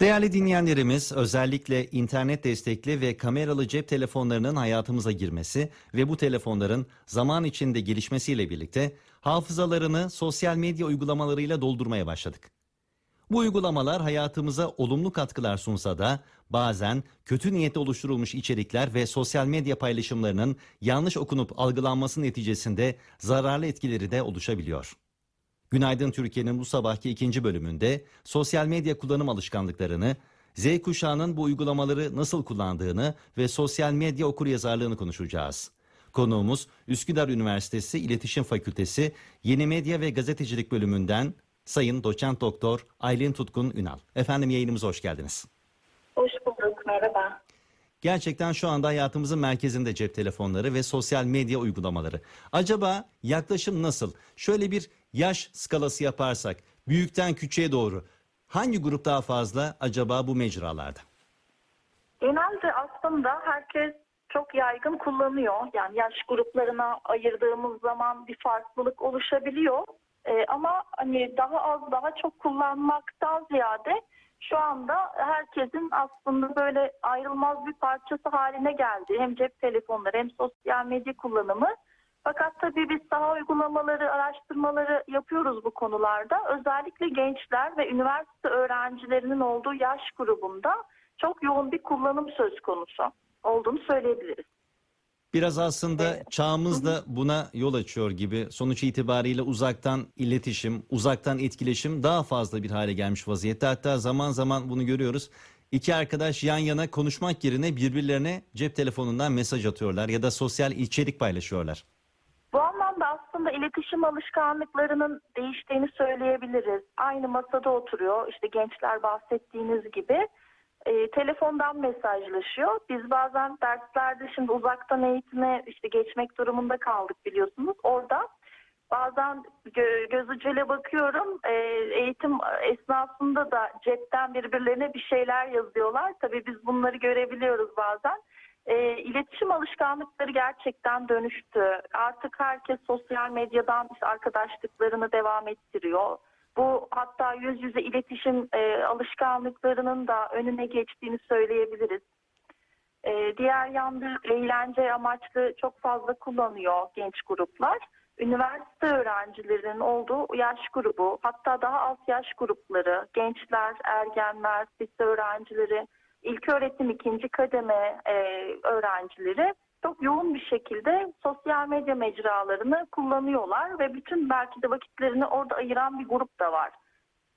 Değerli dinleyenlerimiz özellikle internet destekli ve kameralı cep telefonlarının hayatımıza girmesi ve bu telefonların zaman içinde gelişmesiyle birlikte hafızalarını sosyal medya uygulamalarıyla doldurmaya başladık. Bu uygulamalar hayatımıza olumlu katkılar sunsa da bazen kötü niyetle oluşturulmuş içerikler ve sosyal medya paylaşımlarının yanlış okunup algılanması neticesinde zararlı etkileri de oluşabiliyor. Günaydın Türkiye'nin bu sabahki ikinci bölümünde sosyal medya kullanım alışkanlıklarını, Z kuşağının bu uygulamaları nasıl kullandığını ve sosyal medya okuryazarlığını konuşacağız. Konuğumuz Üsküdar Üniversitesi İletişim Fakültesi Yeni Medya ve Gazetecilik bölümünden Sayın Doçent Doktor Aylin Tutkun Ünal. Efendim yayınımıza hoş geldiniz. Hoş bulduk, merhaba. Gerçekten şu anda hayatımızın merkezinde cep telefonları ve sosyal medya uygulamaları. Acaba yaklaşım nasıl? Şöyle bir yaş skalası yaparsak büyükten küçüğe doğru hangi grup daha fazla acaba bu mecralarda? Genelde aslında herkes çok yaygın kullanıyor. Yani yaş gruplarına ayırdığımız zaman bir farklılık oluşabiliyor. Ee, ama hani daha az daha çok kullanmaktan ziyade şu anda herkesin aslında böyle ayrılmaz bir parçası haline geldi. Hem cep telefonları hem sosyal medya kullanımı. Fakat tabii biz saha uygulamaları, araştırmaları yapıyoruz bu konularda. Özellikle gençler ve üniversite öğrencilerinin olduğu yaş grubunda çok yoğun bir kullanım söz konusu olduğunu söyleyebiliriz. Biraz aslında çağımız da buna yol açıyor gibi. Sonuç itibariyle uzaktan iletişim, uzaktan etkileşim daha fazla bir hale gelmiş vaziyette. Hatta zaman zaman bunu görüyoruz. İki arkadaş yan yana konuşmak yerine birbirlerine cep telefonundan mesaj atıyorlar ya da sosyal içerik paylaşıyorlar. Bu anlamda aslında iletişim alışkanlıklarının değiştiğini söyleyebiliriz. Aynı masada oturuyor işte gençler bahsettiğiniz gibi e, telefondan mesajlaşıyor. Biz bazen derslerde şimdi uzaktan eğitime işte geçmek durumunda kaldık biliyorsunuz. Orada bazen gö göz ucuyla bakıyorum e, eğitim esnasında da cepten birbirlerine bir şeyler yazıyorlar. Tabii biz bunları görebiliyoruz bazen. E, iletişim alışkanlıkları gerçekten dönüştü. Artık herkes sosyal medyadan arkadaşlıklarını devam ettiriyor. Bu hatta yüz yüze iletişim e, alışkanlıklarının da önüne geçtiğini söyleyebiliriz. E, diğer yanda eğlence amaçlı çok fazla kullanıyor genç gruplar. Üniversite öğrencilerinin olduğu yaş grubu, hatta daha alt yaş grupları, gençler, ergenler, lise öğrencileri, ilk öğretim ikinci kademe e, öğrencileri çok yoğun bir şekilde sosyal medya mecralarını kullanıyorlar ve bütün belki de vakitlerini orada ayıran bir grup da var.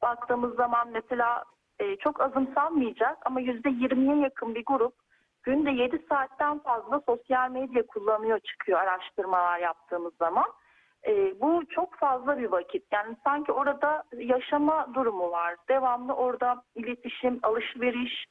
Baktığımız zaman mesela e, çok azımsanmayacak ama %20'ye yakın bir grup günde 7 saatten fazla sosyal medya kullanıyor çıkıyor araştırmalar yaptığımız zaman. E, bu çok fazla bir vakit. Yani sanki orada yaşama durumu var. Devamlı orada iletişim, alışveriş,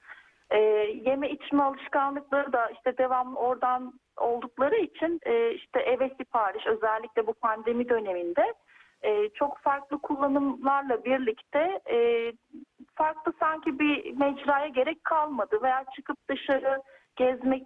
e, yeme içme alışkanlıkları da işte devamlı oradan oldukları için e, işte eve sipariş özellikle bu pandemi döneminde e, çok farklı kullanımlarla birlikte e, farklı sanki bir mecraya gerek kalmadı veya çıkıp dışarı gezmek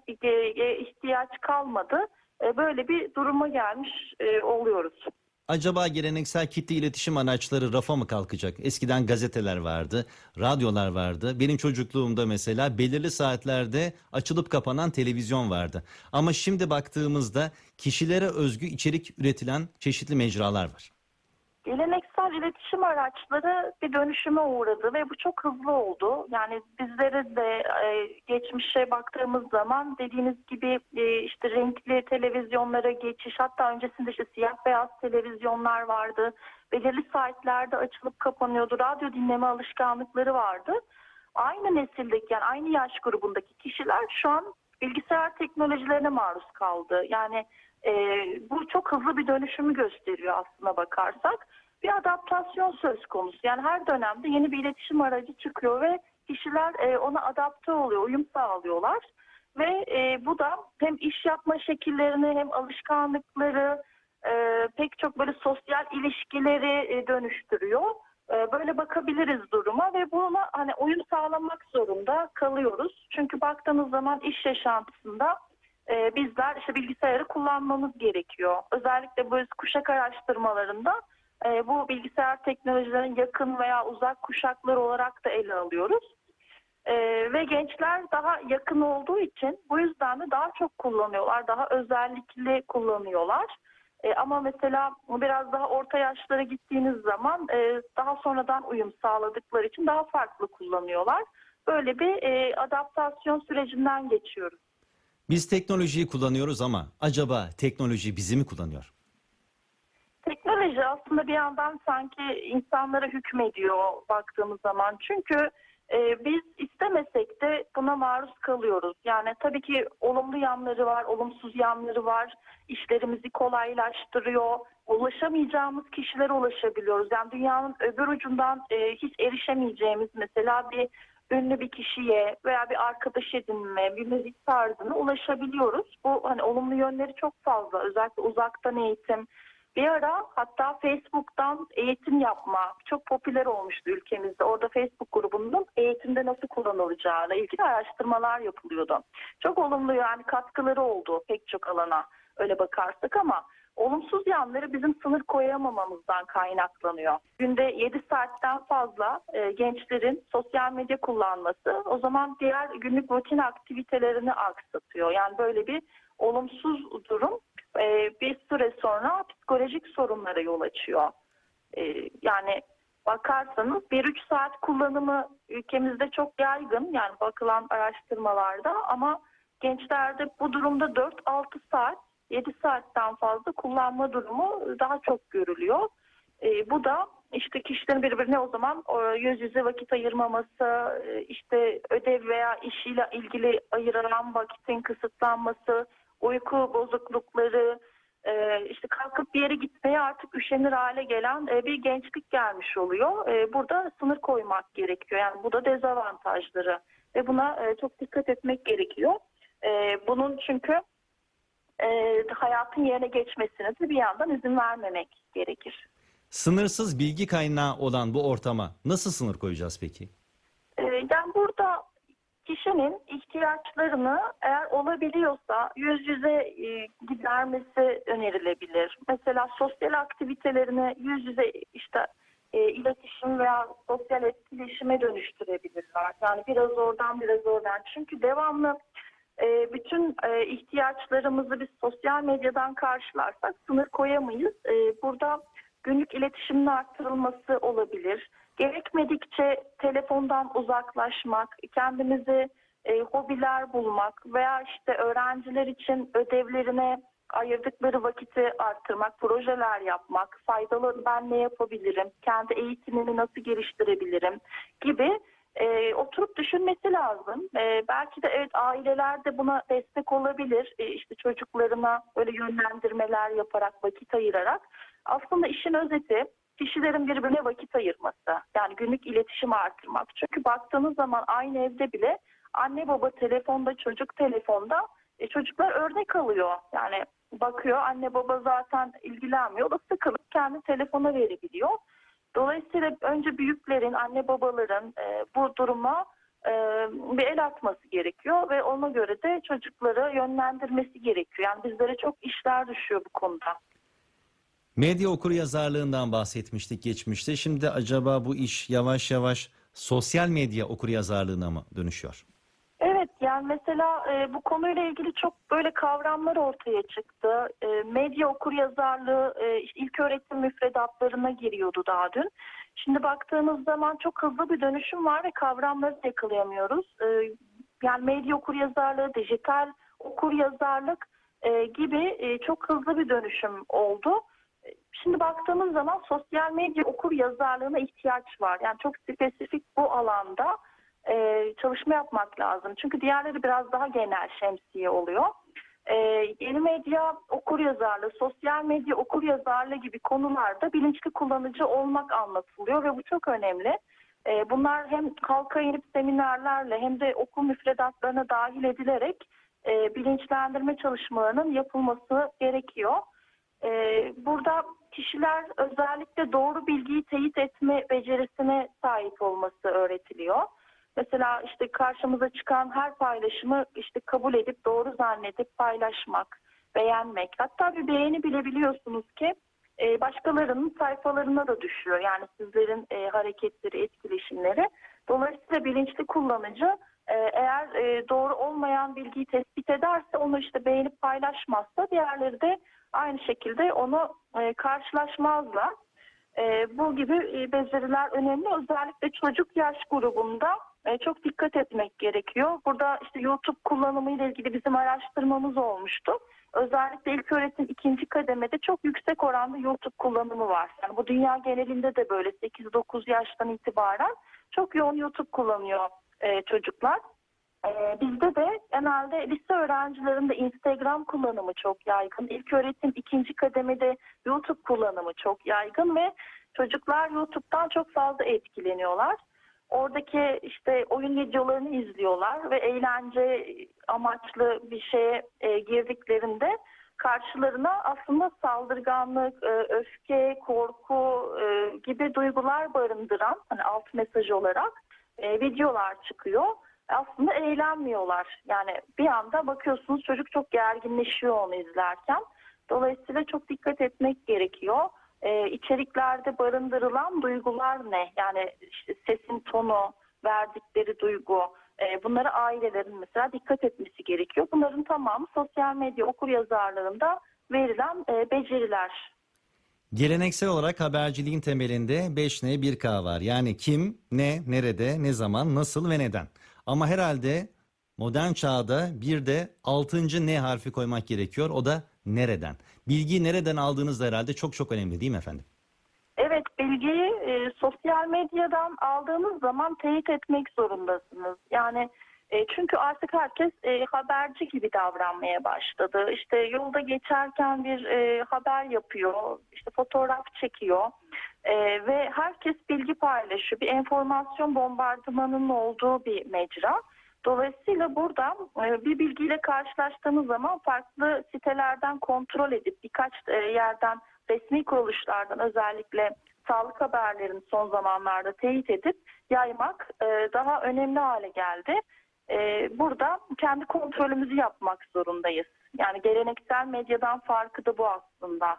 ihtiyaç kalmadı. E, böyle bir duruma gelmiş e, oluyoruz. Acaba geleneksel kitle iletişim araçları rafa mı kalkacak? Eskiden gazeteler vardı, radyolar vardı. Benim çocukluğumda mesela belirli saatlerde açılıp kapanan televizyon vardı. Ama şimdi baktığımızda kişilere özgü içerik üretilen çeşitli mecralar var. Geleneksel iletişim araçları bir dönüşüme uğradı ve bu çok hızlı oldu. Yani bizlere de e, geçmişe baktığımız zaman dediğiniz gibi e, işte renkli televizyonlara geçiş hatta öncesinde işte siyah beyaz televizyonlar vardı. Belirli saatlerde açılıp kapanıyordu. Radyo dinleme alışkanlıkları vardı. Aynı nesildeki yani aynı yaş grubundaki kişiler şu an bilgisayar teknolojilerine maruz kaldı. Yani e, bu çok hızlı bir dönüşümü gösteriyor aslına bakarsak. Bir adaptasyon söz konusu. Yani her dönemde yeni bir iletişim aracı çıkıyor ve kişiler e, ona adapte oluyor, uyum sağlıyorlar. Ve e, bu da hem iş yapma şekillerini hem alışkanlıkları e, pek çok böyle sosyal ilişkileri e, dönüştürüyor. E, böyle bakabiliriz duruma ve buna hani uyum sağlamak zorunda kalıyoruz. Çünkü baktığınız zaman iş yaşantısında e, bizler işte bilgisayarı kullanmamız gerekiyor. Özellikle bu kuşak araştırmalarında e, bu bilgisayar teknolojilerin yakın veya uzak kuşaklar olarak da ele alıyoruz. E, ve gençler daha yakın olduğu için bu yüzden de daha çok kullanıyorlar. Daha özellikli kullanıyorlar. E, ama mesela biraz daha orta yaşlara gittiğiniz zaman e, daha sonradan uyum sağladıkları için daha farklı kullanıyorlar. Böyle bir e, adaptasyon sürecinden geçiyoruz. Biz teknolojiyi kullanıyoruz ama acaba teknoloji bizi mi kullanıyor? Teknoloji aslında bir yandan sanki insanlara hükmediyor baktığımız zaman. Çünkü e, biz istemesek de buna maruz kalıyoruz. Yani tabii ki olumlu yanları var, olumsuz yanları var. İşlerimizi kolaylaştırıyor. Ulaşamayacağımız kişilere ulaşabiliyoruz. Yani dünyanın öbür ucundan e, hiç erişemeyeceğimiz mesela bir ünlü bir kişiye veya bir arkadaş edinme, bir müzik tarzına ulaşabiliyoruz. Bu hani olumlu yönleri çok fazla. Özellikle uzaktan eğitim. Bir ara hatta Facebook'tan eğitim yapma çok popüler olmuştu ülkemizde. Orada Facebook grubunun eğitimde nasıl kullanılacağına ilgili araştırmalar yapılıyordu. Çok olumlu yani katkıları oldu pek çok alana öyle bakarsak ama olumsuz yanları bizim sınır koyamamamızdan kaynaklanıyor. Günde 7 saatten fazla e, gençlerin sosyal medya kullanması o zaman diğer günlük rutin aktivitelerini aksatıyor. Yani böyle bir olumsuz durum e, bir süre sonra psikolojik sorunlara yol açıyor. E, yani bakarsanız 1-3 saat kullanımı ülkemizde çok yaygın yani bakılan araştırmalarda ama gençlerde bu durumda 4-6 saat 7 saatten fazla kullanma durumu daha çok görülüyor. E, bu da işte kişilerin birbirine o zaman e, yüz yüze vakit ayırmaması, e, işte ödev veya işiyle ilgili ayırılan vakitin kısıtlanması, uyku bozuklukları, e, işte kalkıp bir yere gitmeye artık üşenir hale gelen e, bir gençlik gelmiş oluyor. E, burada sınır koymak gerekiyor. Yani bu da dezavantajları ve buna e, çok dikkat etmek gerekiyor. E, bunun çünkü e, hayatın yerine geçmesine de bir yandan izin vermemek gerekir. Sınırsız bilgi kaynağı olan bu ortama nasıl sınır koyacağız peki? E, yani burada kişinin ihtiyaçlarını eğer olabiliyorsa yüz yüze e, gidermesi önerilebilir. Mesela sosyal aktivitelerini yüz yüze işte e, iletişim veya sosyal etkileşime dönüştürebilirler. Yani biraz oradan biraz oradan. Çünkü devamlı e, bütün e, ihtiyaçlarımızı biz sosyal medyadan karşılarsak sınır koyamayız. E, burada günlük iletişimin arttırılması olabilir. Gerekmedikçe telefondan uzaklaşmak, kendimizi e, hobiler bulmak veya işte öğrenciler için ödevlerine ayırdıkları vakiti arttırmak, projeler yapmak, faydalı ben ne yapabilirim, kendi eğitimimi nasıl geliştirebilirim gibi e, oturup düşünmesi lazım. E, belki de evet aileler de buna destek olabilir. E, işte çocuklarına öyle yönlendirmeler yaparak, vakit ayırarak. Aslında işin özeti kişilerin birbirine vakit ayırması. Yani günlük iletişimi artırmak. Çünkü baktığınız zaman aynı evde bile anne baba telefonda, çocuk telefonda e, çocuklar örnek alıyor. Yani bakıyor anne baba zaten ilgilenmiyor. O da sıkılıp kendi telefona verebiliyor. Dolayısıyla önce büyüklerin, anne babaların e, bu duruma e, bir el atması gerekiyor ve ona göre de çocukları yönlendirmesi gerekiyor. Yani bizlere çok işler düşüyor bu konuda. Medya okur yazarlığından bahsetmiştik geçmişte. Şimdi acaba bu iş yavaş yavaş sosyal medya okur yazarlığına mı dönüşüyor? Evet yani mesela e, bu konuyla ilgili çok böyle kavramlar ortaya çıktı. E, medya okur yazarlığı e, ilk öğretim müfredatlarına giriyordu daha dün. Şimdi baktığımız zaman çok hızlı bir dönüşüm var ve kavramları yakalayamıyoruz. E, yani medya okur yazarlığı, dijital okur yazarlık e, gibi e, çok hızlı bir dönüşüm oldu. Şimdi baktığımız zaman sosyal medya okur yazarlığına ihtiyaç var. Yani çok spesifik bu alanda e, çalışma yapmak lazım. Çünkü diğerleri biraz daha genel şemsiye oluyor. E, yeni medya okur yazarlığı, sosyal medya okur yazarlığı gibi konularda bilinçli kullanıcı olmak anlatılıyor ve bu çok önemli. E, bunlar hem halka inip seminerlerle hem de okul müfredatlarına dahil edilerek e, bilinçlendirme çalışmalarının yapılması gerekiyor. E, burada kişiler özellikle doğru bilgiyi teyit etme becerisine sahip olması öğretiliyor. Mesela işte karşımıza çıkan her paylaşımı işte kabul edip doğru zannedip paylaşmak, beğenmek. Hatta bir beğeni bile biliyorsunuz ki e, başkalarının sayfalarına da düşüyor. Yani sizlerin e, hareketleri, etkileşimleri. Dolayısıyla bilinçli kullanıcı e, eğer doğru olmayan bilgiyi tespit ederse onu işte beğenip paylaşmazsa diğerleri de aynı şekilde onu e, karşılaşmazlar. E, bu gibi e, beceriler önemli. Özellikle çocuk yaş grubunda e, çok dikkat etmek gerekiyor. Burada işte YouTube kullanımı ile ilgili bizim araştırmamız olmuştu. Özellikle ilk öğretim ikinci kademede çok yüksek oranda YouTube kullanımı var. Yani bu dünya genelinde de böyle 8-9 yaştan itibaren çok yoğun YouTube kullanıyor e, çocuklar. E, bizde de genelde lise öğrencilerinde Instagram kullanımı çok yaygın. İlk öğretim ikinci kademede YouTube kullanımı çok yaygın ve çocuklar YouTube'dan çok fazla etkileniyorlar. Oradaki işte oyun videolarını izliyorlar ve eğlence amaçlı bir şeye e, girdiklerinde karşılarına aslında saldırganlık, e, öfke, korku e, gibi duygular barındıran hani alt mesaj olarak e, videolar çıkıyor. Aslında eğlenmiyorlar. Yani bir anda bakıyorsunuz çocuk çok gerginleşiyor onu izlerken. Dolayısıyla çok dikkat etmek gerekiyor. Ee, içeriklerde barındırılan duygular ne? Yani işte sesin tonu, verdikleri duygu. E, bunlara ailelerin mesela dikkat etmesi gerekiyor. Bunların tamamı sosyal medya okur yazarlarında verilen e, beceriler. Geleneksel olarak haberciliğin temelinde 5N 1K var. Yani kim, ne, nerede, ne zaman, nasıl ve neden. Ama herhalde modern çağda bir de 6. N harfi koymak gerekiyor. O da nereden. Bilgiyi nereden aldığınız da herhalde çok çok önemli değil mi efendim? Evet, bilgiyi e, sosyal medyadan aldığınız zaman teyit etmek zorundasınız. Yani e, çünkü artık herkes e, haberci gibi davranmaya başladı. İşte yolda geçerken bir e, haber yapıyor, işte fotoğraf çekiyor e, ve herkes bilgi paylaşıyor. Bir enformasyon bombardımanının olduğu bir mecra. Dolayısıyla burada e, bir bilgiyle karşılaştığınız zaman farklı sitelerden kontrol edip birkaç e, yerden resmi kuruluşlardan özellikle sağlık haberlerini son zamanlarda teyit edip yaymak e, daha önemli hale geldi. Burada kendi kontrolümüzü yapmak zorundayız. Yani geleneksel medyadan farkı da bu aslında.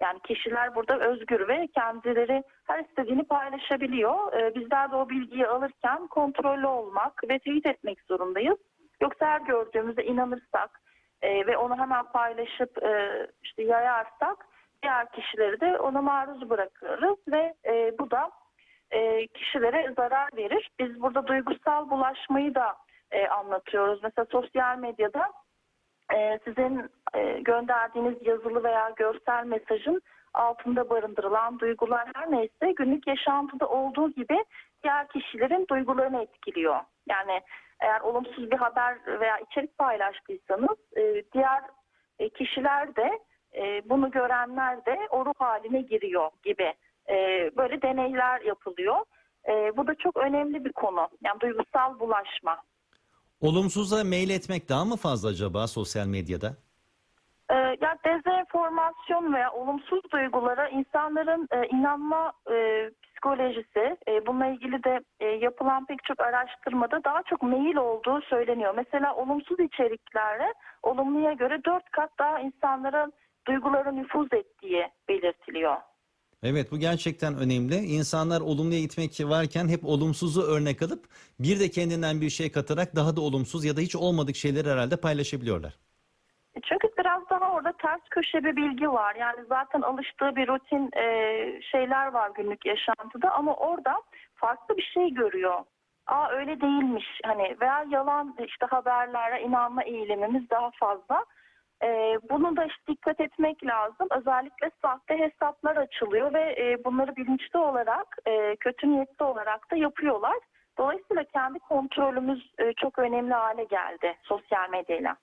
Yani kişiler burada özgür ve kendileri her istediğini paylaşabiliyor. Ee, bizler de o bilgiyi alırken kontrollü olmak ve teyit etmek zorundayız. Yoksa her gördüğümüzde inanırsak e, ve onu hemen paylaşıp e, işte yayarsak diğer kişileri de ona maruz bırakırız ve e, bu da kişilere zarar verir. Biz burada duygusal bulaşmayı da anlatıyoruz. Mesela sosyal medyada sizin e, gönderdiğiniz yazılı veya görsel mesajın altında barındırılan duygular her neyse günlük yaşantıda olduğu gibi diğer kişilerin duygularını etkiliyor. Yani eğer olumsuz bir haber veya içerik paylaştıysanız e, diğer e, kişiler de bunu görenler de o ruh haline giriyor gibi böyle deneyler yapılıyor. Bu da çok önemli bir konu. Yani duygusal bulaşma. Olumsuza mail etmek daha mı fazla acaba sosyal medyada? Ee, ya dezenformasyon veya olumsuz duygulara insanların e, inanma e, psikolojisi, e, bununla ilgili de e, yapılan pek çok araştırmada daha çok meyil olduğu söyleniyor. Mesela olumsuz içeriklere olumluya göre dört kat daha insanların duygulara nüfuz ettiği belirtiliyor. Evet bu gerçekten önemli. İnsanlar olumluya gitmek varken hep olumsuzu örnek alıp bir de kendinden bir şey katarak daha da olumsuz ya da hiç olmadık şeyleri herhalde paylaşabiliyorlar. Çünkü biraz daha orada ters köşe bir bilgi var. Yani zaten alıştığı bir rutin e, şeyler var günlük yaşantıda ama orada farklı bir şey görüyor. Aa öyle değilmiş hani veya yalan işte haberlere inanma eğilimimiz daha fazla. E, bunu da işte dikkat etmek lazım. Özellikle sahte hesaplar açılıyor ve e, bunları bilinçli olarak, e, kötü niyetli olarak da yapıyorlar. Dolayısıyla kendi kontrolümüz e, çok önemli hale geldi sosyal medyayla.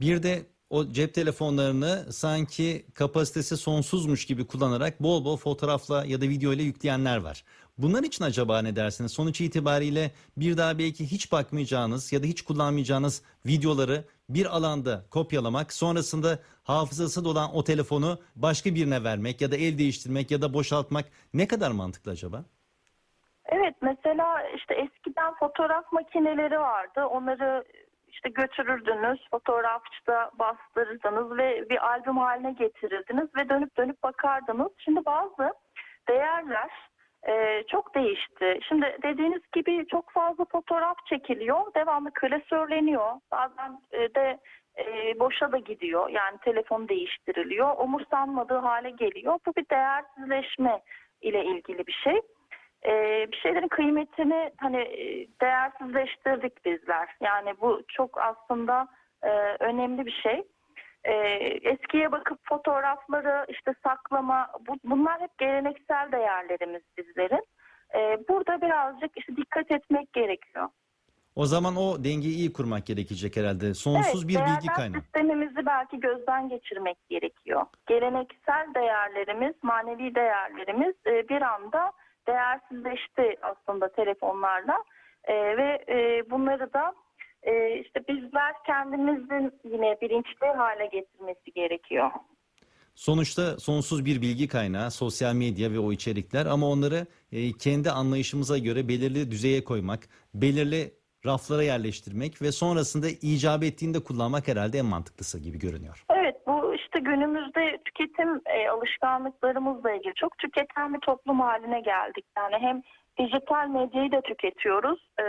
Bir de o cep telefonlarını sanki kapasitesi sonsuzmuş gibi kullanarak bol bol fotoğrafla ya da video ile yükleyenler var. Bunlar için acaba ne dersiniz? Sonuç itibariyle bir daha belki hiç bakmayacağınız ya da hiç kullanmayacağınız videoları bir alanda kopyalamak, sonrasında hafızası dolan o telefonu başka birine vermek ya da el değiştirmek ya da boşaltmak ne kadar mantıklı acaba? Evet mesela işte eskiden fotoğraf makineleri vardı. Onları işte götürürdünüz, fotoğrafçıda bastırırdınız ve bir albüm haline getirirdiniz ve dönüp dönüp bakardınız. Şimdi bazı değerler e, çok değişti. Şimdi dediğiniz gibi çok fazla fotoğraf çekiliyor. Devamlı klasörleniyor. Bazen e, de e, boşa da gidiyor. Yani telefon değiştiriliyor. Umursanmadığı hale geliyor. Bu bir değersizleşme ile ilgili bir şey. E, bir şeylerin kıymetini hani e, değersizleştirdik bizler. Yani bu çok aslında e, önemli bir şey. E, eskiye bakıp fotoğrafları işte saklama bu, bunlar hep geleneksel değerlerimiz bizlerin. E, burada birazcık işte dikkat etmek gerekiyor. O zaman o dengeyi iyi kurmak gerekecek herhalde. Sonsuz Evet, bir bilgi kaynağı. sistemimizi belki gözden geçirmek gerekiyor. Geleneksel değerlerimiz, manevi değerlerimiz e, bir anda değersizleşti aslında telefonlarla E, ve e, bunları da e, işte bizler kendimizin yine bilinçli hale getirmesi gerekiyor. Sonuçta sonsuz bir bilgi kaynağı, sosyal medya ve o içerikler ama onları e, kendi anlayışımıza göre belirli düzeye koymak, belirli raflara yerleştirmek ve sonrasında icap ettiğinde kullanmak herhalde en mantıklısı gibi görünüyor. Evet bu işte günümüzde tüketim e, alışkanlıklarımızla ilgili çok tüketen bir toplum haline geldik. Yani hem dijital medyayı da tüketiyoruz, e,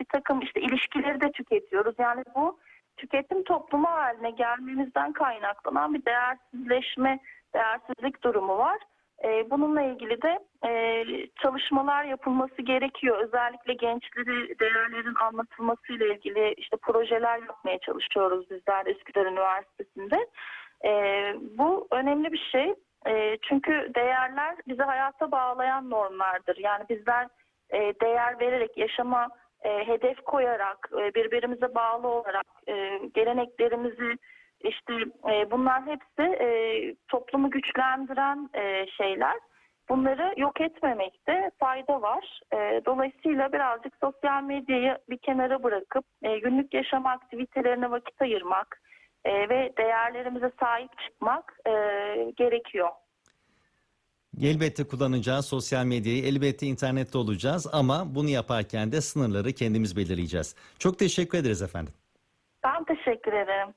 bir takım işte ilişkileri de tüketiyoruz. Yani bu tüketim toplumu haline gelmemizden kaynaklanan bir değersizleşme, değersizlik durumu var. E, bununla ilgili de e, çalışmalar yapılması gerekiyor. Özellikle gençlere değerlerin anlatılmasıyla ilgili işte projeler yapmaya çalışıyoruz bizler Üsküdar Üniversitesi'nde. E, bu önemli bir şey. E, çünkü değerler bizi hayata bağlayan normlardır. Yani bizler e, değer vererek yaşama e, hedef koyarak, e, birbirimize bağlı olarak e, geleneklerimizi işte e, bunlar hepsi e, toplumu güçlendiren e, şeyler. Bunları yok etmemekte fayda var. E, dolayısıyla birazcık sosyal medyayı bir kenara bırakıp e, günlük yaşam aktivitelerine vakit ayırmak e, ve değerlerimize sahip çıkmak e, gerekiyor. Elbette kullanacağız sosyal medyayı, elbette internette olacağız ama bunu yaparken de sınırları kendimiz belirleyeceğiz. Çok teşekkür ederiz efendim. Ben teşekkür ederim.